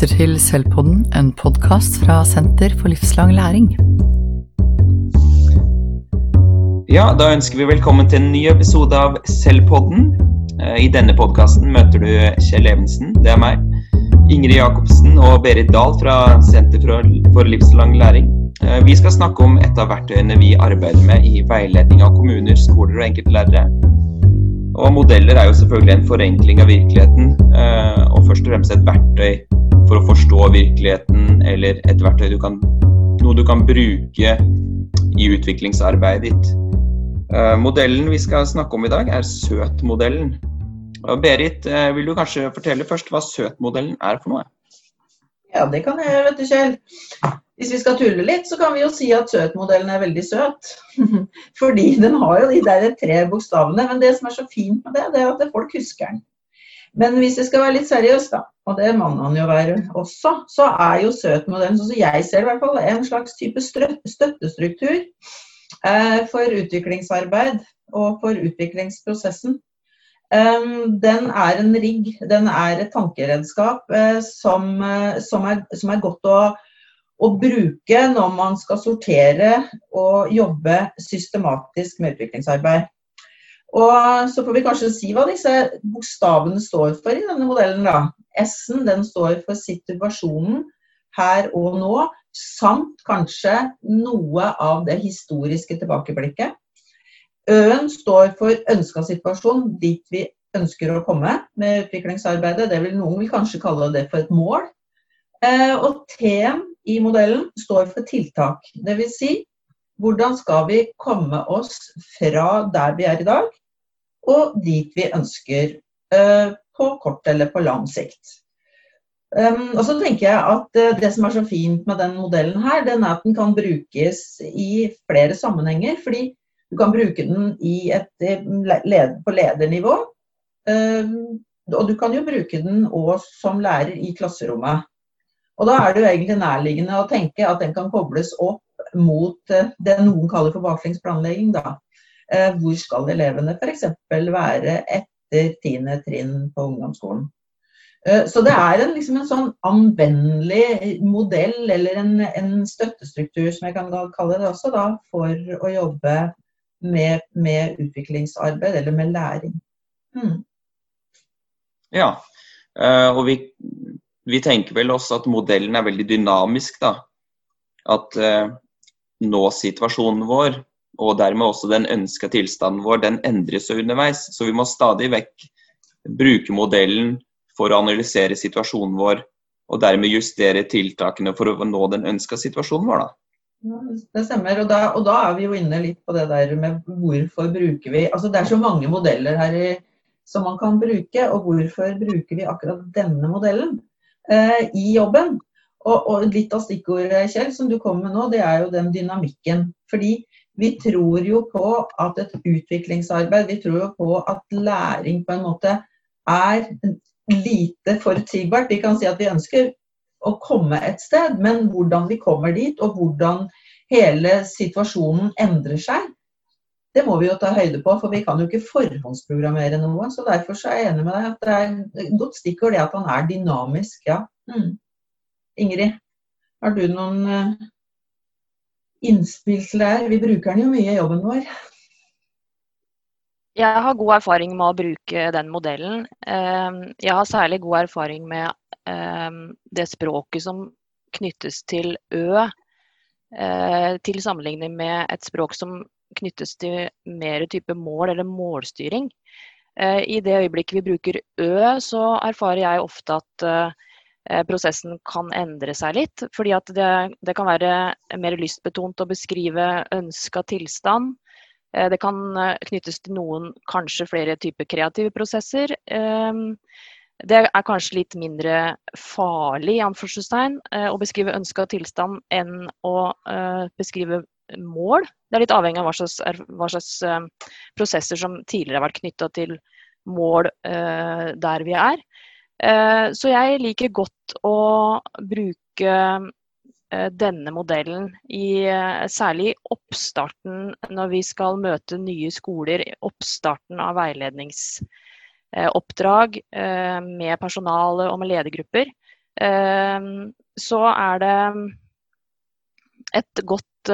lytter til Selvpodden, en podkast fra Senter for livslang læring. Ja, da ønsker vi velkommen til en ny episode av Selvpodden. Eh, I denne podkasten møter du Kjell Evensen, det er meg. Ingrid Jacobsen og Berit Dahl fra Senter for livslang læring. Eh, vi skal snakke om et av verktøyene vi arbeider med i veiledning av kommuner, skoler og enkeltlærere. Og modeller er jo selvfølgelig en forenkling av virkeligheten, eh, og først og fremst et verktøy for å forstå virkeligheten, eller et verktøy du kan, noe du kan bruke i utviklingsarbeidet ditt. Uh, modellen vi skal snakke om i dag, er SØT-modellen. Berit, uh, vil du kanskje fortelle først hva SØT-modellen er for noe? Ja, det kan jeg, gjøre, vet du, Kjell. Hvis vi skal tulle litt, så kan vi jo si at SØT-modellen er veldig søt. Fordi den har jo de der tre bokstavene. Men det som er så fint med det, det er at folk husker den. Men hvis jeg skal være litt seriøs, da, og det må han jo være også, så er jo søtmodellen, sånn som jeg ser i hvert fall, en slags type støttestruktur eh, for utviklingsarbeid og for utviklingsprosessen. Um, den er en rigg, den er et tankeredskap eh, som, eh, som, er, som, er, godt å, å, bruke når man skal sortere og jobbe systematisk med utviklingsarbeid. Og så får vi kanskje si hva disse bokstavene står for i denne modellen. da. S-en den står for situasjonen her og nå, samt kanskje noe av det historiske tilbakeblikket. Ø-en står for ønska situasjon, dit vi ønsker å komme med utviklingsarbeidet. Det vil Noen vil kanskje kalle det for et mål. Og T-en i modellen står for tiltak. Dvs. Si, hvordan skal vi komme oss fra der vi er i dag, og dit vi ønsker uh, på kort eller på lang sikt. Um, og så tenker jeg at uh, Det som er så fint med den modellen, her, den er at den kan brukes i flere sammenhenger. fordi du kan bruke den et, led, på ledernivå. Um, og du kan jo bruke den òg som lærer i klasserommet. Og Da er det jo egentlig nærliggende å tenke at den kan kobles opp mot det noen kaller for baklengs da. Eh, hvor skal elevene f.eks. være etter 10. trinn på ungdomsskolen. Eh, så det er en, liksom en sånn anvendelig modell, eller en, en, støttestruktur, som jeg kan kalle det også, da, for å jobbe med, med utviklingsarbeid, eller med læring. Hmm. Ja, eh, og vi, vi, tenker vel også at modellen er veldig dynamisk, da. At nå-situasjonen vår og dermed også den ønska tilstanden vår, den endres jo underveis. Så vi må stadig vekk bruke modellen for å analysere situasjonen vår, og dermed justere tiltakene for å nå den ønska situasjonen vår. da. Det stemmer, og da, og da, er vi jo inne litt på det der med hvorfor bruker vi Altså det er så mange modeller her i, som man kan bruke, og hvorfor bruker vi akkurat denne modellen eh, i jobben? Og, og, litt av stikkordet, Kjell, som du kom med nå, det er jo den dynamikken. Fordi vi tror jo på at et utviklingsarbeid, vi tror jo på at læring på en måte er lite forutsigbart. Vi kan si at vi ønsker å komme et sted, men hvordan vi kommer dit, og hvordan hele situasjonen endrer seg, det må vi jo ta høyde på, for vi kan jo ikke forhåndsprogrammere noe. så Derfor så er jeg enig med deg at det er et godt stikkord det at han er dynamisk. ja. Mm. Ingrid, har du noen eh, innspill til det Vi bruker den jo mye i jobben vår. Jeg har god erfaring med å bruke den modellen. Ehm, jeg har særlig god erfaring med ehm, det språket som knyttes til Ø, eh, til sammenligning med et språk som knyttes til mer type mål eller målstyring. Eh, I det øyeblikket vi bruker Ø, så erfarer jeg ofte at Eh, prosessen kan endre seg litt. Fordi at det, det kan være mer lystbetont å beskrive ønska tilstand. Eh, det kan eh, knyttes til noen, kanskje flere typer kreative prosesser. Det er kanskje litt mindre farlig å beskrive ønska tilstand enn å beskrive mål. Det er litt avhengig av hva slags, hva slags prosesser som tidligere har vært knytta til mål der vi er. Eh, så jeg liker godt å bruke eh, denne modellen i særlig særlig oppstarten når vi skal møte nye skoler. Oppstarten av veiledningsoppdrag med personale og med ledergrupper. så er det et godt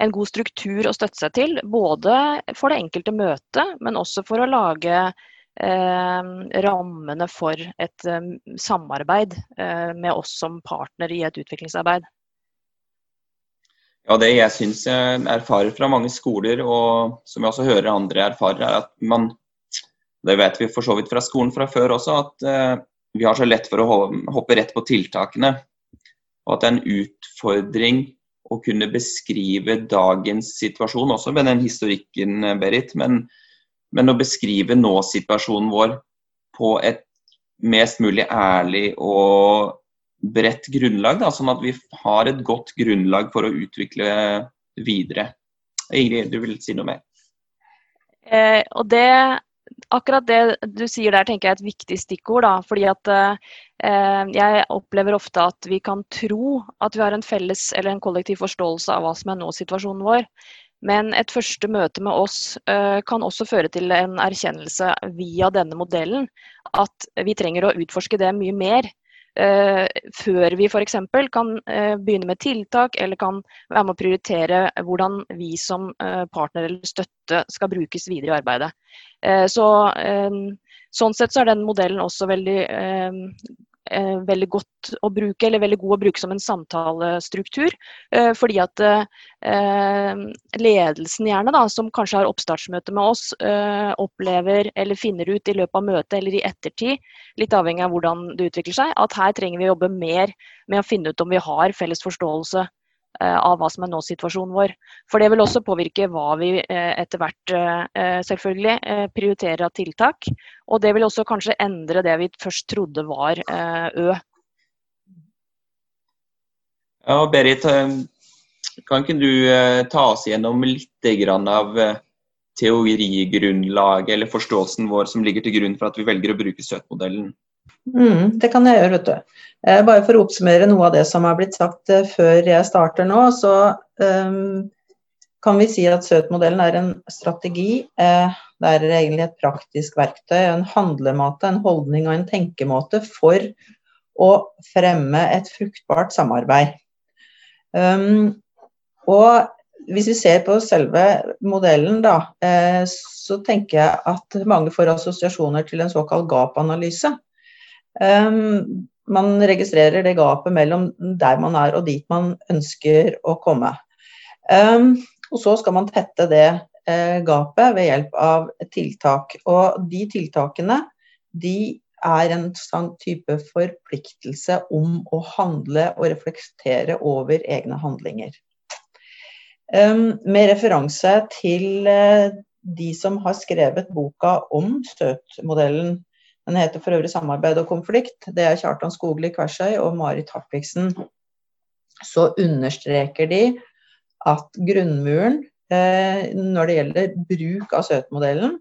en god struktur å støtte seg til, både for det enkelte møtet, men også for å lage eh, rammene for et eh, samarbeid eh, med oss som partner i et utviklingsarbeid. Ja, Det jeg syns jeg erfarer fra mange skoler, og som jeg også hører andre erfarer, er at man Det vet vi for så vidt fra skolen fra før også, at eh, vi har så lett for å hoppe rett på tiltakene. Og at det er en utfordring å kunne beskrive dagens situasjon, også med den historikken, eh, Berit. Men, men å beskrive nå-situasjonen vår på et mest mulig ærlig og bredt grunnlag, da, sånn at vi har et godt grunnlag for å utvikle videre. Ingrid, du vil si noe mer? Eh, og det akkurat det du sier der, tenker jeg er et viktig stikkord. Da, fordi at eh, jeg opplever ofte at vi kan tro at vi har en felles eller en kollektiv forståelse av hva som er nå-situasjonen vår. Men et første møte med oss eh, kan også føre til en erkjennelse via denne modellen at vi trenger å utforske det mye mer. Uh, før vi f.eks. kan uh, begynne med tiltak eller kan være med å prioritere hvordan vi som partner eller støtte skal brukes videre i arbeidet. så, sånn sett så er den modellen også veldig eh, veldig godt å bruke, eller veldig god å bruke som en samtalestruktur. Eh, fordi at eh, ledelsen gjerne, da, som kanskje har oppstartsmøte med oss, eh, opplever eller finner ut i løpet av møtet eller i ettertid, litt avhengig av hvordan det utvikler seg, at her trenger vi å jobbe mer med å finne ut om vi har felles forståelse Eh, av hva som er nå-situasjonen vår. For det vil også påvirke hva vi eh, etter hvert eh, selvfølgelig prioriterer av tiltak. Og det vil også kanskje endre det vi først trodde var Ø. Ja, Berit, kan ikke du ta oss gjennom litt av teorigrunnlaget eller forståelsen vår som ligger til grunn for at vi velger å bruke SØT-modellen? Mm, det kan jeg gjøre, vet du. Eh, bare for å oppsummere noe av det som er blitt sagt eh, før jeg starter nå, så um, kan vi si at SØT-modellen er en strategi. Eh, det er egentlig et praktisk verktøy, en handlemåte, en holdning og en tenkemåte for å fremme et fruktbart samarbeid. Um, og hvis vi ser på selve modellen, da, eh, så tenker jeg at mange får assosiasjoner til en såkalt gap-analyse. Um, man registrerer det gapet mellom der man er og dit man ønsker å komme. Um, og så skal man tette det uh, gapet ved hjelp av tiltak. Og de tiltakene de er en sånn type forpliktelse om å handle og reflektere over egne handlinger. Um, med referanse til uh, de som har skrevet boka om støtmodellen, den heter for øvrig 'Samarbeid og konflikt'. Det er Kjartan Skogli Kversøy og Marit Hartvigsen. Så understreker de at grunnmuren eh, når det gjelder bruk av SØT-modellen,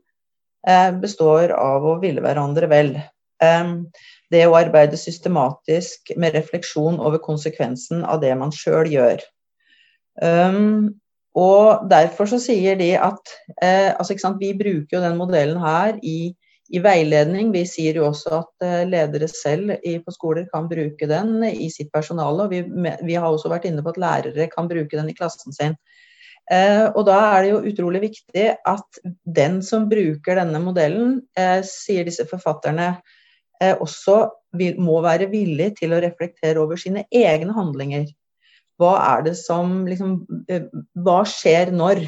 eh, består av å ville hverandre vel. Eh, det å arbeide systematisk med refleksjon over konsekvensen av det man sjøl gjør. Um, og Derfor så sier de at eh, altså, vi bruker jo den modellen her i i veiledning. Vi sier jo også at eh, ledere selv på skoler kan bruke den i sitt personale. og vi, har også vært inne på at lærere kan bruke den i klassen sin. Eh, og da er det jo utrolig viktig at den som bruker denne modellen, eh, sier disse forfatterne, også må være villig til å reflektere over sine egne handlinger. Hva er det som liksom Hva skjer når?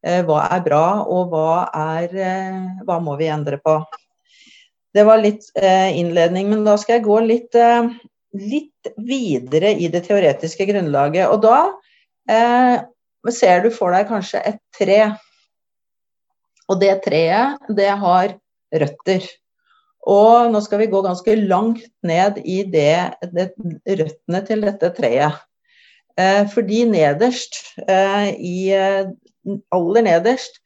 Eh, hva er bra, og hva, er, eh, hva må vi endre på. Det var litt eh, innledning, men da skal jeg gå litt, litt videre i det teoretiske grunnlaget. Og da eh, ser du for deg kanskje et tre. Og det treet, det har røtter. Og nå skal vi gå ganske langt ned i det, det røttene til dette treet. Eh, fordi nederst eh, i aller nederst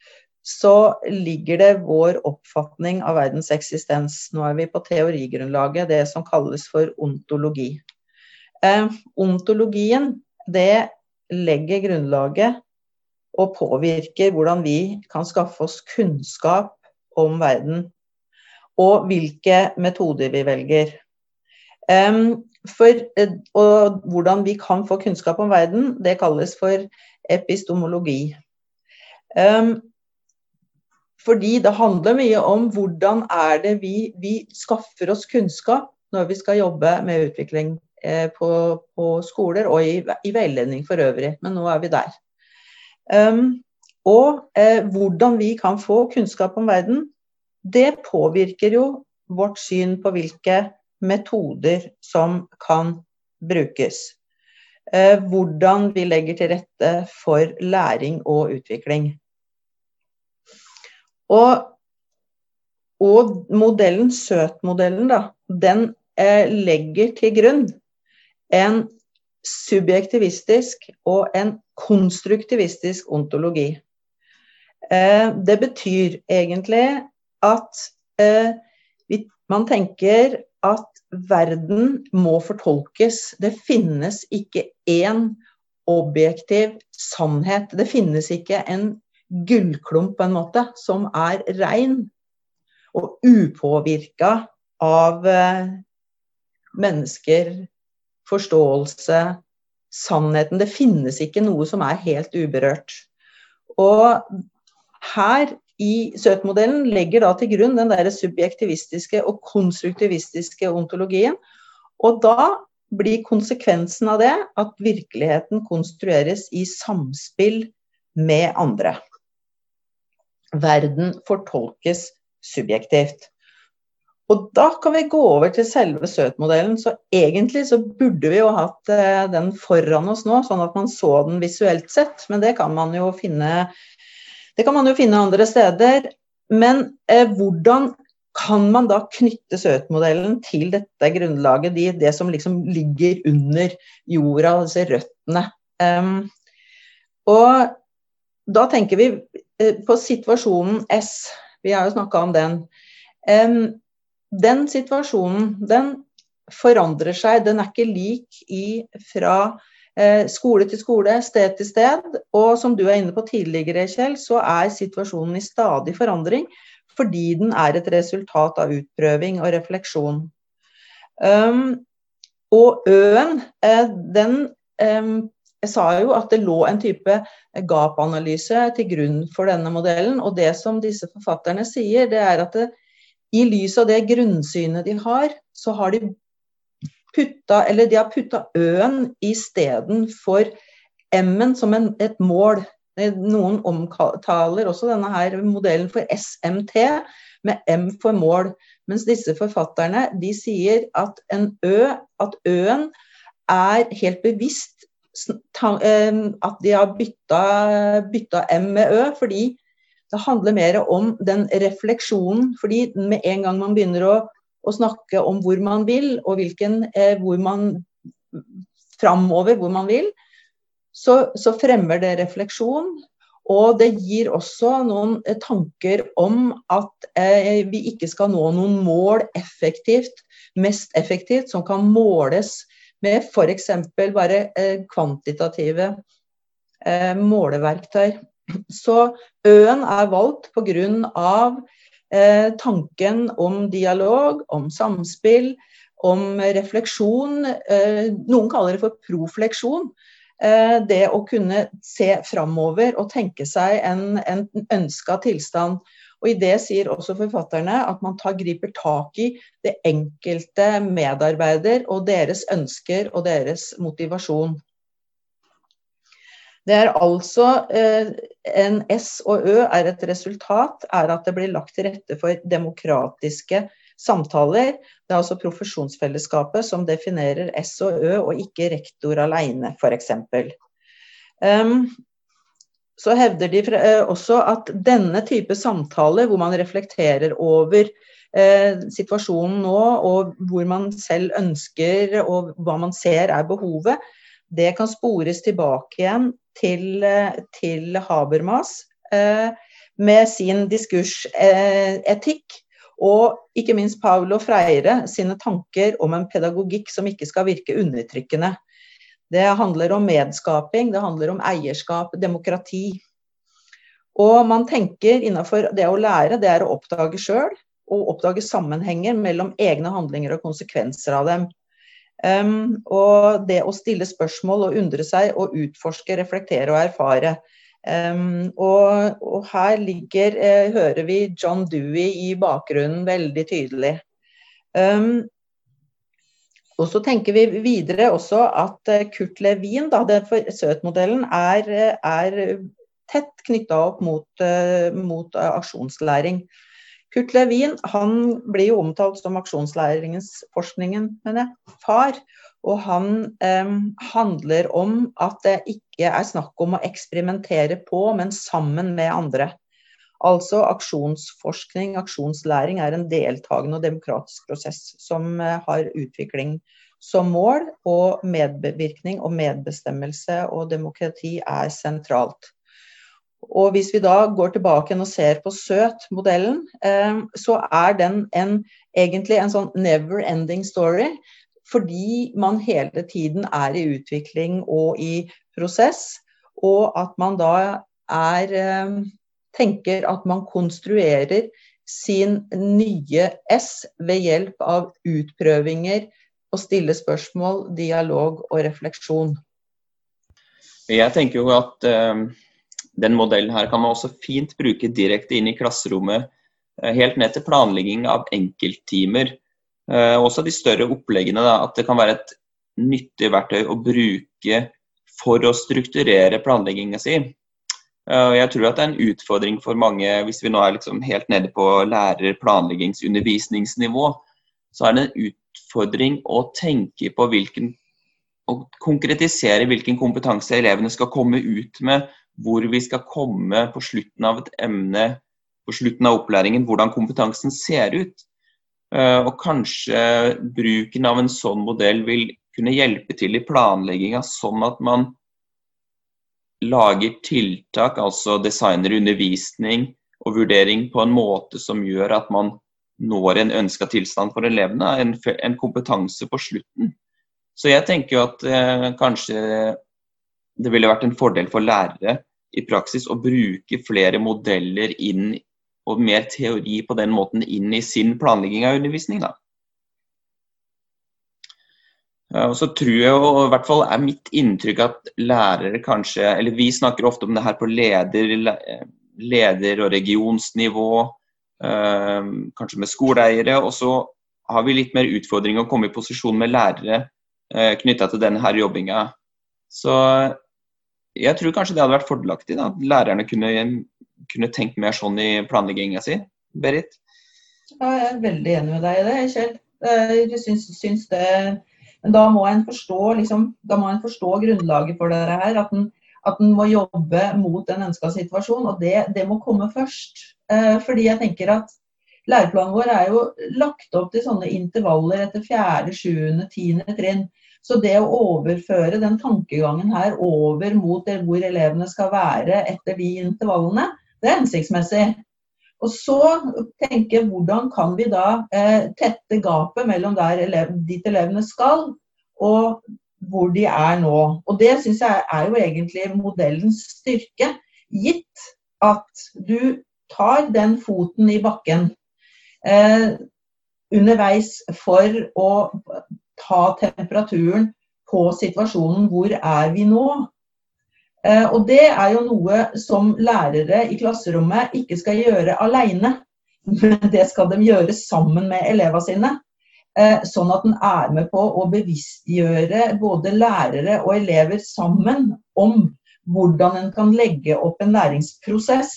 så ligger det vår oppfatning av verdens eksistens. Nå er vi på teorigrunnlaget, det som kalles for ontologi. Eh, ontologien det legger grunnlaget og påvirker hvordan vi kan skaffe oss kunnskap om verden, og hvilke metoder vi velger. Um, for, og hvordan vi kan få kunnskap om verden, det kalles for epistemologi. Um, fordi det handler mye om hvordan er det vi, vi skaffer oss kunnskap når vi skal jobbe med utvikling eh, på, på, skoler og i, i, veiledning for øvrig. Men nå er vi der. Um, og eh, hvordan vi kan få kunnskap om verden, det påvirker jo vårt syn på hvilke metoder som kan brukes. Eh, hvordan vi legger til rette for læring og utvikling. Og, og modellen, søt-modellen, da, den eh, legger til grunn en subjektivistisk og en konstruktivistisk ontologi. Eh, det betyr egentlig at eh, vi, man tenker at verden må fortolkes. Det finnes ikke én objektiv sannhet. Det finnes ikke en gullklump på en måte som er rein og upåvirka av eh, mennesker, forståelse, sannheten. Det finnes ikke noe som er helt uberørt. Og her i Søt-modellen legger da til grunn den der subjektivistiske og konstruktivistiske ontologien. Og da blir konsekvensen av det at virkeligheten konstrueres i samspill med andre. Verden fortolkes subjektivt. Og da kan vi gå over til selve Søt-modellen. Så egentlig så burde vi jo hatt eh, den foran oss nå, sånn at man så den visuelt sett. Men det kan man jo finne man jo finne andre steder. Men eh, hvordan kan man da knytte Søt-modellen til dette grunnlaget, de, det som liksom ligger under jorda, disse røttene? Um, og da tenker vi på situasjonen S. Vi har jo snakka om den. Den situasjonen, den forandrer seg. Den er ikke lik i fra Eh, skole til skole, sted til sted. Og som du er inne på tidligere, Kjell, så er situasjonen i stadig forandring fordi den er et resultat av utprøving og refleksjon. Um, og Øen, eh, den um, Jeg sa jo at det lå en type gap-analyse til grunn for denne modellen. Og det som disse forfatterne sier, det er at det, i lys av det grunnsynet de har, så har de putta, eller de har putta Ø-en istedenfor M-en som en, et mål. Noen omtaler også denne her modellen for SMT, med M for mål. Mens disse forfatterne de sier at en Ø, at Ø-en er helt bevisst at de har bytta M med Ø, fordi det handler mer om den refleksjonen. fordi med en gang man begynner å å snakke om hvor man vil, og hvilken, eh, hvor man framover hvor man vil, så, så, fremmer det refleksjon. Og det gir også noen eh, tanker om at eh, vi ikke skal nå noen mål effektivt, mest effektivt, som kan måles med f.eks. bare eh, kvantitative eh, måleverktøy. Så Ø-en er valgt pga. Eh, tanken om dialog, om samspill, om refleksjon. Eh, noen kaller det for profleksjon. Det å kunne se framover og tenke seg en, en ønska tilstand. Og I det sier også forfatterne at man tar, griper tak i det enkelte medarbeider og deres ønsker og deres motivasjon. Det er altså eh, en S og Ø er et resultat er at det blir lagt til rette for demokratiske samtaler. Det er altså profesjonsfellesskapet som definerer S og Ø, og ikke rektor alene, f.eks. Um, ehm, så hevder de eh, også at denne type samtale, hvor man reflekterer over eh, situasjonen nå, og hvor man selv ønsker og hva man ser er behovet, det kan spores tilbake igjen til, eh, til Habermas eh, med sin diskursetikk. Og ikke minst Paulo Freire sine tanker om en pedagogikk som ikke skal virke undertrykkende. Det handler om medskaping, det handler om eierskap, demokrati. Og man tenker innenfor det å lære, det er å oppdage sjøl, og oppdage sammenhenger mellom egne handlinger og konsekvenser av dem. Um, og det å stille spørsmål og undre seg og utforske, reflektere og erfare. Um, og, og, her ligger, eh, hører vi John Dewey i bakgrunnen veldig tydelig. Um, og så tenker vi videre også at eh, Kurt Levin, da, Søt-modellen, er, er, tett knytta opp mot, uh, mot aksjonslæring. Kurt Levin han blir jo omtalt som aksjonslæringens forskningen, mener jeg, far. Og han eh, handler om at det ikke er snakk om å eksperimentere på, men sammen med andre. Altså aksjonsforskning, aksjonslæring, er en deltakende og demokratisk prosess som eh, har utvikling som mål. Og medvirkning og medbestemmelse og demokrati er sentralt. Og hvis vi da går tilbake og ser på Søt-modellen, eh, så er den en, egentlig en sånn never ending story. Fordi man hele tiden er i utvikling og i prosess. Og at man da er eh, tenker at man konstruerer sin nye S ved hjelp av utprøvinger og stille spørsmål, dialog og refleksjon. Jeg tenker jo at uh, den modellen her kan man også fint bruke direkte inn i klasserommet. Eh, helt ned til planlegging av enkelttimer. Uh, også de større oppleggene. Da, at det kan være et nyttig verktøy å bruke for å strukturere planlegginga si. Eh, jeg tror at det er en utfordring for mange, hvis vi nå er liksom helt nede på lærer-, planleggings-, så er det en utfordring å tenke på hvilken å konkretisere hvilken kompetanse elevene skal komme ut med hvor vi skal komme på slutten av et emne, på slutten av opplæringen, hvordan kompetansen ser ut. Eh, og kanskje bruken av en sånn modell vil kunne hjelpe til i planlegginga, sånn at man lager tiltak, altså designer undervisning og vurdering på en måte som gjør at man når en ønska tilstand for elevene, en, en, kompetanse på slutten. Så jeg tenker jo at eh, kanskje det ville vært en fordel for lærere i praksis å bruke flere modeller inn og mer teori på den måten inn i sin planlegging av undervisning. Da. Og så tror jeg, og i hvert fall er mitt inntrykk at lærere kanskje Eller vi snakker ofte om det her på leder, leder og regionsnivå, øh, kanskje med skoleeiere. Og så har vi litt mer utfordring å komme i posisjon med lærere eh, knytta til denne her jobbinga. Så jeg tror kanskje det hadde vært fordelaktig at lærerne kunne, kunne tenkt mer sånn i planlegginga si. Berit? Jeg er veldig enig med deg i det, Kjell. Jeg syns, syns det Men da må en forstå, liksom, må en forstå grunnlaget for dette her. At en, at en må jobbe mot den ønska situasjonen. Og det, det, må komme først. Eh, fordi jeg tenker at læreplanen vår er jo lagt opp til sånne intervaller etter fjerde, sjuende, tiende trinn. Så det å overføre den tankegangen her over mot hvor elevene skal være etter de intervallene, det er hensiktsmessig. Og så tenke hvordan kan vi da eh, tette gapet mellom der elev, dit elevene skal, og hvor de er nå. Og det syns jeg er jo egentlig modellens styrke. Gitt at du tar den foten i bakken eh, underveis for å ta temperaturen på situasjonen. Hvor er vi nå? Eh, og Det er jo noe som lærere i klasserommet ikke skal gjøre alene. Men det skal de gjøre sammen med elevene sine. Eh, sånn at en er med på å bevisstgjøre både lærere og elever sammen om hvordan en kan legge opp en læringsprosess.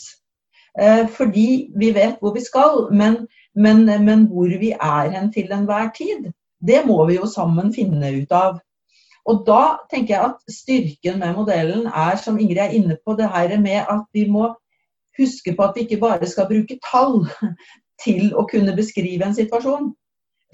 Eh, fordi vi vet hvor vi skal, men, men, men hvor vi er hen til enhver tid. Det må vi jo sammen finne ut av. Og da tenker jeg at styrken med modellen er, som Ingrid er inne på, det her med at vi må huske på at vi ikke bare skal bruke tall til å kunne beskrive en situasjon.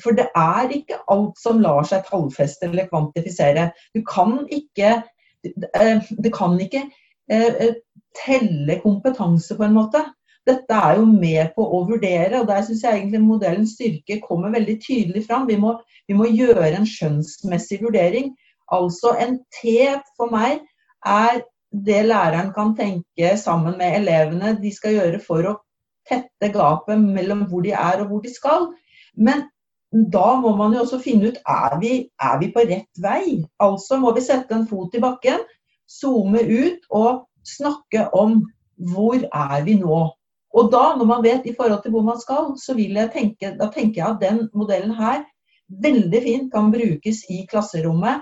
For det er ikke alt som lar seg tallfeste eller kvantifisere. Du kan ikke, eh, det kan ikke eh, telle kompetanse på en måte. Dette er jo med på å vurdere, og der syns jeg egentlig modellens styrke kommer veldig tydelig fram. Vi må, vi må gjøre en skjønnsmessig vurdering. Altså en T for meg er det læreren kan tenke sammen med elevene de skal gjøre for å tette gapet mellom hvor de er og hvor de skal. Men da må man jo også finne ut er vi er vi på rett vei. Altså må vi sette en fot i bakken, zoome ut og snakke om hvor er vi nå. Og da, når man vet i forhold til hvor man skal, så vil jeg tenke, da tenker jeg at den modellen her veldig fint kan brukes i klasserommet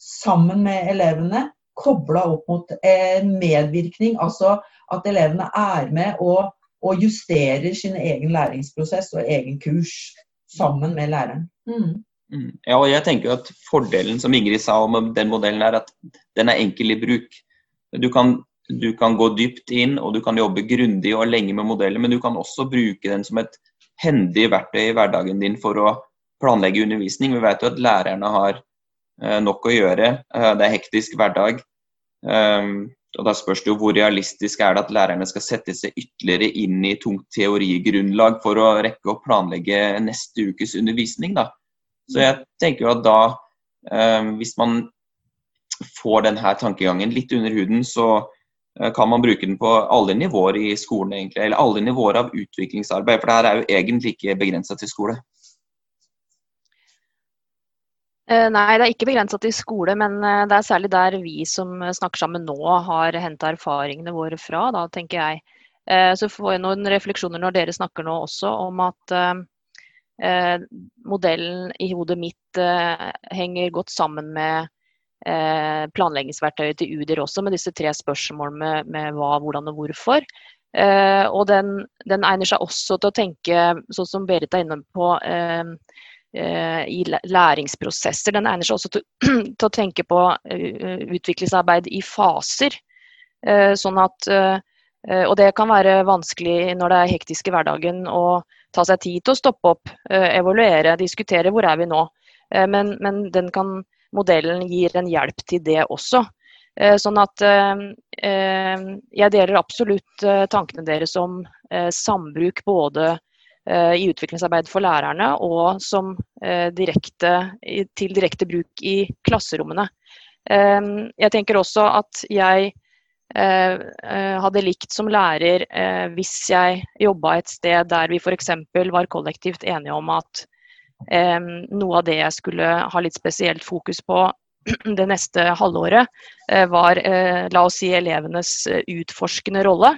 sammen med elevene. Kobla opp mot eh, medvirkning, altså at elevene er med og, og, justerer sin egen læringsprosess og egen kurs sammen med læreren. Mm. Mm. Ja, og jeg tenker at Fordelen som Ingrid sa om den modellen, er at den er enkel i bruk. Du kan du kan gå dypt inn og du kan jobbe grundig og lenge med modellen, men du kan også bruke den som et hendig verktøy i hverdagen din for å planlegge undervisning. Vi vet jo at lærerne har nok å gjøre. Uh, det er hektisk hverdag. Um, og Da spørs det jo hvor realistisk er det at lærerne skal sette seg ytterligere inn i tungt teorigrunnlag for å rekke å planlegge neste ukes undervisning. Da. Så jeg tenker jo at da, hvis man får denne tankegangen litt under huden, så Eh, kan man bruke den på alle nivåer i skolen, egentlig, eller alle nivåer av utviklingsarbeid. For det her er jo egentlig ikke begrensa til skole. Eh, nei, det er ikke begrensa til skole, men eh, det er særlig der vi som snakker sammen nå, har henta erfaringene våre fra, da, tenker jeg. Så får jeg noen refleksjoner når dere snakker nå også om at modellen i hodet mitt henger godt sammen med Eh, planleggingsverktøyet til UDIR også, med disse tre spørsmålene med, med hva, hvordan og hvorfor. Eh, og den, den, egner seg også til å tenke, sånn som Berit er inne på, eh, i læringsprosesser. Den egner seg også til, til å tenke på utviklingsarbeid i faser. Sånn at og det kan være vanskelig når det er hektisk i hverdagen å ta seg tid til å stoppe opp, evaluere, diskutere hvor er vi nå. Men, men kan modellen gir en hjelp til det også. Eh, sånn at eh, eh, jeg deler absolutt tankene deres om sambruk både i utviklingsarbeid for lærerne og som direkte, til direkte bruk i klasserommene. Jeg tenker også at jeg hadde likt som lærer hvis jeg jobba et sted der vi f.eks. var kollektivt enige om at noe av det jeg skulle ha litt spesielt fokus på det neste halvåret, eh, var eh, la oss si elevenes eh, utforskende rolle.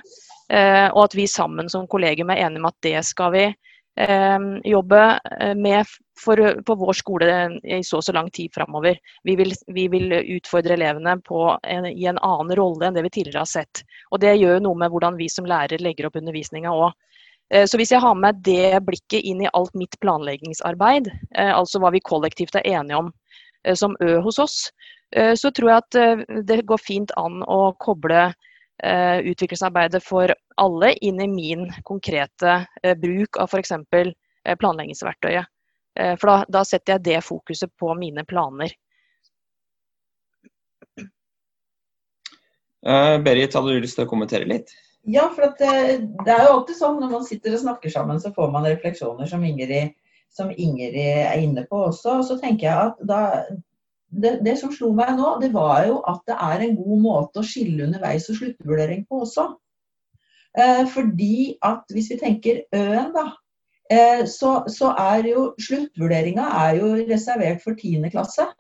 Og at vi sammen som kollegium er enige om at det skal vi jobbe med for, på vår skole i så og så lang tid framover. Vi, vi, vil utfordre elevene en, i en annen rolle enn det vi tidligere har sett. Og Det gjør noe med hvordan vi som lærer legger opp undervisninga òg. Eh, så hvis jeg har med det blikket inn i alt mitt planleggingsarbeid, eh, altså hva vi kollektivt er enige om eh, som Ø hos oss, så tror jeg at det går fint an å koble utviklingsarbeidet for alle inn i min konkrete bruk av f.eks. planleggingsverktøyet. For da, da setter jeg det fokuset på mine planer. Berit, hadde du lyst til å kommentere litt? Ja, for det, eh, det, er jo alltid sånn når man sitter og snakker sammen, så får man refleksjoner som Ingrid, som Ingrid er inne på også. Og så tenker jeg at da, det, det, som slo meg nå, det var jo at det er en god måte å skille underveis og sluttvurdering på også. Eh, fordi at hvis vi tenker Ø-en, da, eh, så, så, er jo sluttvurderinga reservert for 10. klasse.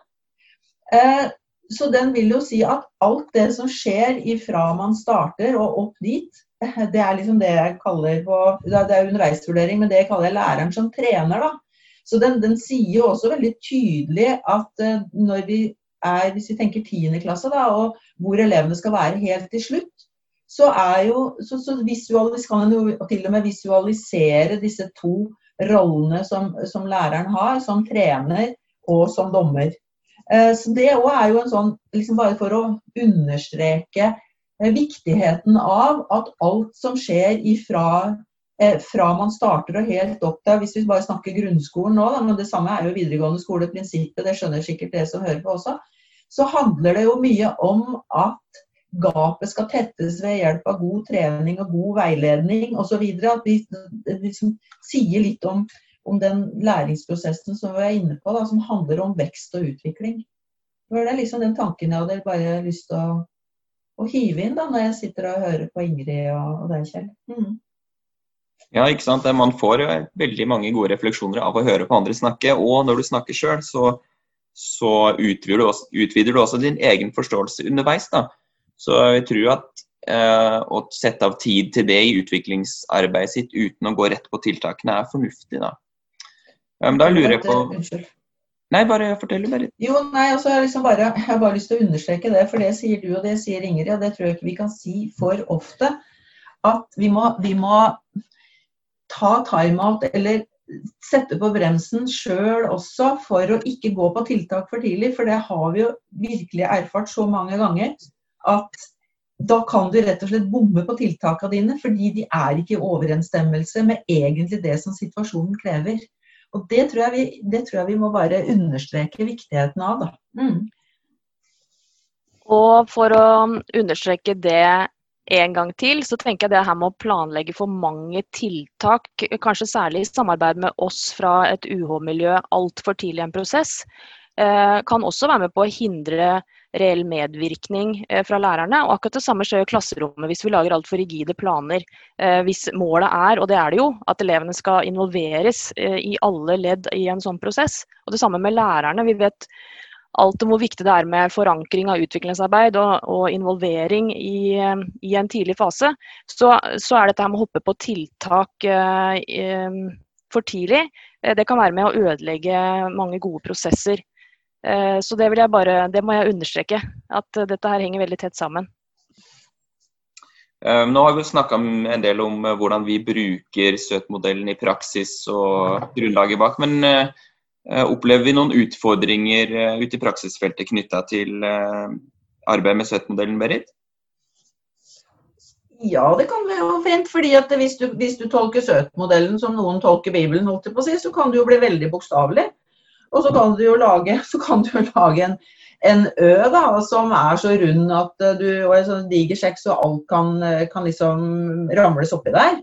Eh, så den vil jo si at alt det som skjer ifra man starter og opp dit, det er liksom det jeg kaller på Det er underveisvurdering, men det kaller jeg læreren som trener, da. Så den, den sier jo også veldig tydelig at uh, når vi er, hvis vi tenker 10. klasse, da, og hvor elevene skal være helt til slutt, så jo så, så kan en jo til og med visualisere disse to rollene som, som læreren har, som trener og som dommer. Eh, så Det òg er jo en sånn, liksom bare for å understreke eh, viktigheten av at alt som skjer ifra eh, fra man starter og helt opp til Hvis vi bare snakker grunnskolen nå, men det samme er jo videregående skole-prinsippet, det skjønner sikkert dere som hører på også, så handler det jo mye om at gapet skal tettes ved hjelp av god trening og god veiledning osv. At vi liksom sier litt om om den læringsprosessen som vi er inne på, da, som handler om vekst og utvikling. Det er liksom den tanken jeg hadde bare lyst til å, å hive inn da, når jeg sitter og hører på Ingrid og, og deg, Kjell. Mm. Ja, ikke sant. Man får veldig mange gode refleksjoner av å høre på andre snakke. Og når du snakker sjøl, så, så utvider, du også, utvider, du også, din egen forståelse underveis. Da. Så jeg tror at eh, å sette av tid til det i utviklingsarbeidet sitt uten å gå rett på tiltakene, er fornuftig. Da, um, da lurer jeg på Unnskyld. Nei, bare fortell bare. Jo, nei, altså jeg, liksom bare, jeg har bare lyst til å understreke det, for det sier du og det sier Ingrid, og det tror jeg ikke vi kan si for ofte. At vi må, vi må ta timeout eller sette på bremsen sjøl også for å ikke gå på tiltak for tidlig. For det har vi jo virkelig erfart så mange ganger at da kan du rett og slett bomme på tiltakene dine fordi de er ikke i overensstemmelse med egentlig det som situasjonen krever. Og det tror jeg vi, tror jeg vi må bare understreke viktigheten av. Da. Mm. Og for å understreke det en gang til, så tenker jeg det her med å planlegge for mange tiltak, kanskje særlig i samarbeid med oss fra et UH-miljø altfor tidlig i en prosess, eh, kan også være med på å hindre reell medvirkning eh, fra lærerne. Og akkurat det samme skjer i klasserommet hvis vi lager altfor rigide planer. Eh, hvis målet er, og det er det jo, at elevene skal involveres i alle ledd i en sånn prosess. Og det samme med lærerne. Vi vet alt om hvor viktig det er med forankring av utviklingsarbeid og, og involvering i, i, en tidlig fase, så, så, er dette med å hoppe på tiltak eh, for tidlig, det kan være med å ødelegge mange gode prosesser. Eh, så det, vil jeg bare, det må jeg understreke, at dette her henger veldig tett sammen. Eh, nå har vi snakka en del om eh, hvordan vi bruker SØT-modellen i praksis og grunnlaget bak. Men opplever vi noen utfordringer ute i praksisfeltet knytta til arbeidet med SØT-modellen, Berit? Ja, det kan være fint. fordi at hvis du, hvis du tolker SØT-modellen som noen tolker Bibelen, så kan du jo bli veldig bokstavelig. Og så kan du jo lage, du lage en, en, ø da, som er så rund at du, og en sånn diger sekk så alt kan, kan liksom ramles oppi der.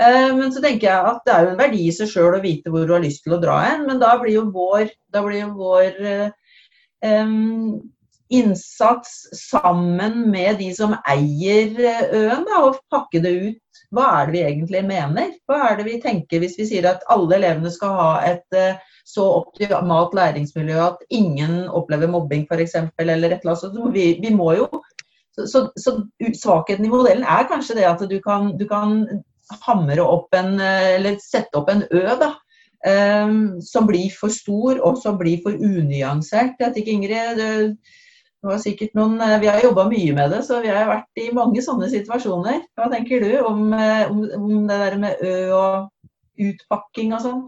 Eh, men så tenker jeg at det er jo en verdi i seg sjøl å vite hvor du har lyst til å dra hen. Men da blir jo vår, blir jo vår um, innsats sammen med de som eier øen, da, og pakke det ut. Hva er det vi egentlig mener? Hva er det vi tenker hvis vi sier at alle elevene skal ha et eh, så optimalt læringsmiljø at ingen opplever mobbing f.eks. eller et eller annet. Vi, vi må jo så, så, så, svakheten i modellen er kanskje det at du kan, du kan hamre opp en Eller sette opp en Ø, da. Um, som blir for stor og som blir for unyansert. Jeg ikke, Ingrid, det, var sikkert noen, Vi har jobba mye med det, så vi har vært i mange sånne situasjoner. Hva tenker du om, om, om det der med Ø og utpakking og sånn?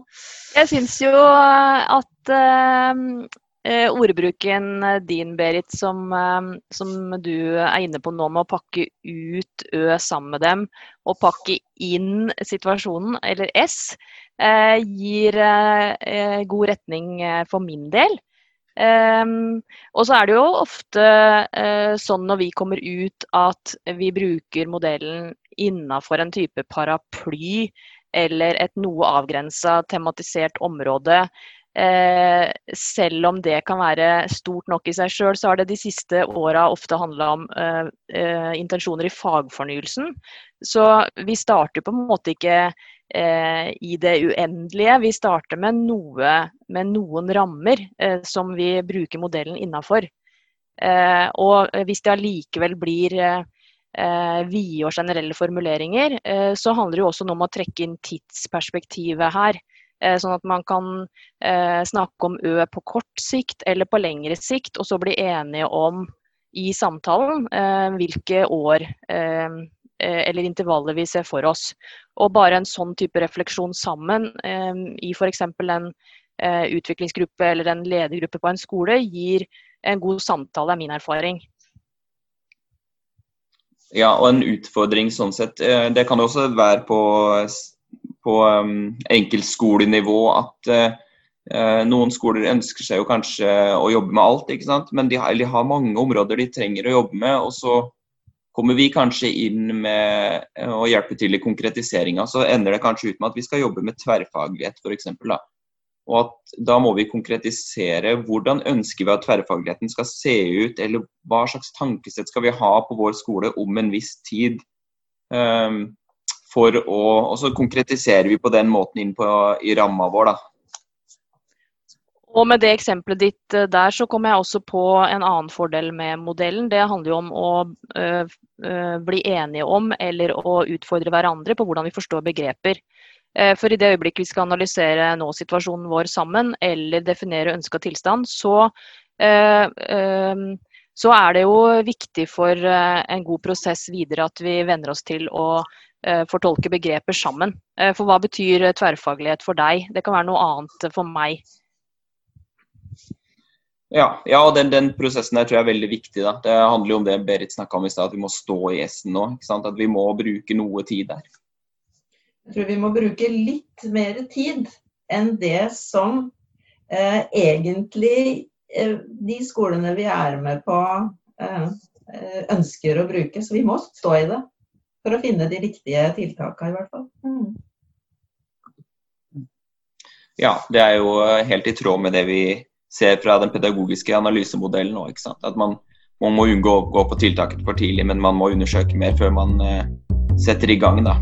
Jeg syns jo at uh, ordbruken din, Berit, som, uh, som, du er inne på nå med å pakke ut Ø sammen med dem, og pakke inn situasjonen, eller S, gir god retning for min del. Og så er det jo ofte sånn når vi kommer ut at vi bruker modellen innafor en type paraply eller et noe avgrensa tematisert område. Eh, selv om det kan være stort nok i seg sjøl, så har det de siste åra ofte handla om eh, eh, intensjoner i fagfornyelsen. Så vi starter på en måte ikke eh, i det uendelige. Vi starter med, noe, med noen rammer eh, som vi bruker modellen innafor. Og hvis det allikevel blir eh, vide og generelle formuleringer, så handler det jo også om å trekke inn tidsperspektivet her. Eh, sånn at man kan eh, snakke om Ø på kort sikt eller på lengre sikt, og så bli enige om i samtalen eh, hvilke år eh, eller intervaller vi ser for oss. Og bare en sånn type refleksjon sammen i f.eks. en utviklingsgruppe eller en ledergruppe på en skole gir en god samtale, er min erfaring. Ja, og en utfordring sånn sett. Eh, det kan også være på, på um, enkeltskolenivå at uh, noen skoler ønsker seg jo kanskje å jobbe med alt, ikke sant? men de har, de har, mange områder de trenger å jobbe med. og så kommer vi kanskje inn med å hjelpe til i konkretiseringa, så ender det kanskje ut med at vi skal jobbe med tverrfaglighet f.eks. Og at da må vi konkretisere hvordan ønsker vi at tverrfagligheten skal se ut, eller hva slags tankesett skal vi ha på vår skole om en viss tid. Um, for å Og så konkretiserer vi på den måten inn på, i ramma vår, da. Og med det eksempelet ditt eh, der, så kommer jeg også på en annen fordel med modellen. Det handler jo om å øh, øh, bli enige om eller å utfordre hverandre på hvordan vi forstår begreper. For i det øyeblikket vi skal analysere nå-situasjonen vår sammen, eller definere ønska tilstand, så, øh, så, er det jo viktig for en god prosess videre at vi venner oss til å fortolke begreper sammen. For hva betyr tverrfaglighet for deg? Det kan være noe annet for meg. Ja, ja og den, den, prosessen der tror jeg er veldig viktig. da. Det handler jo om det Berit snakka om i stad, at vi må stå i S-en nå. ikke sant? At vi må bruke noe tid der. Jeg tror vi må bruke litt mer tid enn det som eh, egentlig eh, de skolene vi er med på eh, eh ønsker å bruke. Så vi må stå i det for å finne de riktige tiltakene i hvert fall. Mm. Ja, det er jo helt i tråd med det vi ser fra den pedagogiske analysemodellen òg. At man, man, må unngå å gå på tiltaket for tidlig, men man må undersøke mer før man uh, setter i gang. Da.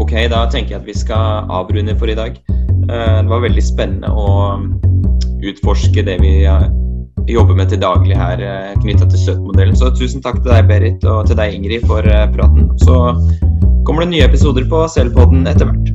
Ok, da tenker jeg at vi skal avrunde for i dag. Uh, det var veldig spennende å um, utforske det vi jobber med til daglig her eh, knytta til Søtmodellen. Så tusen takk til deg, Berit, og til deg, Ingrid, for eh, praten. Så kommer det nye episoder på selvpodden etter hvert.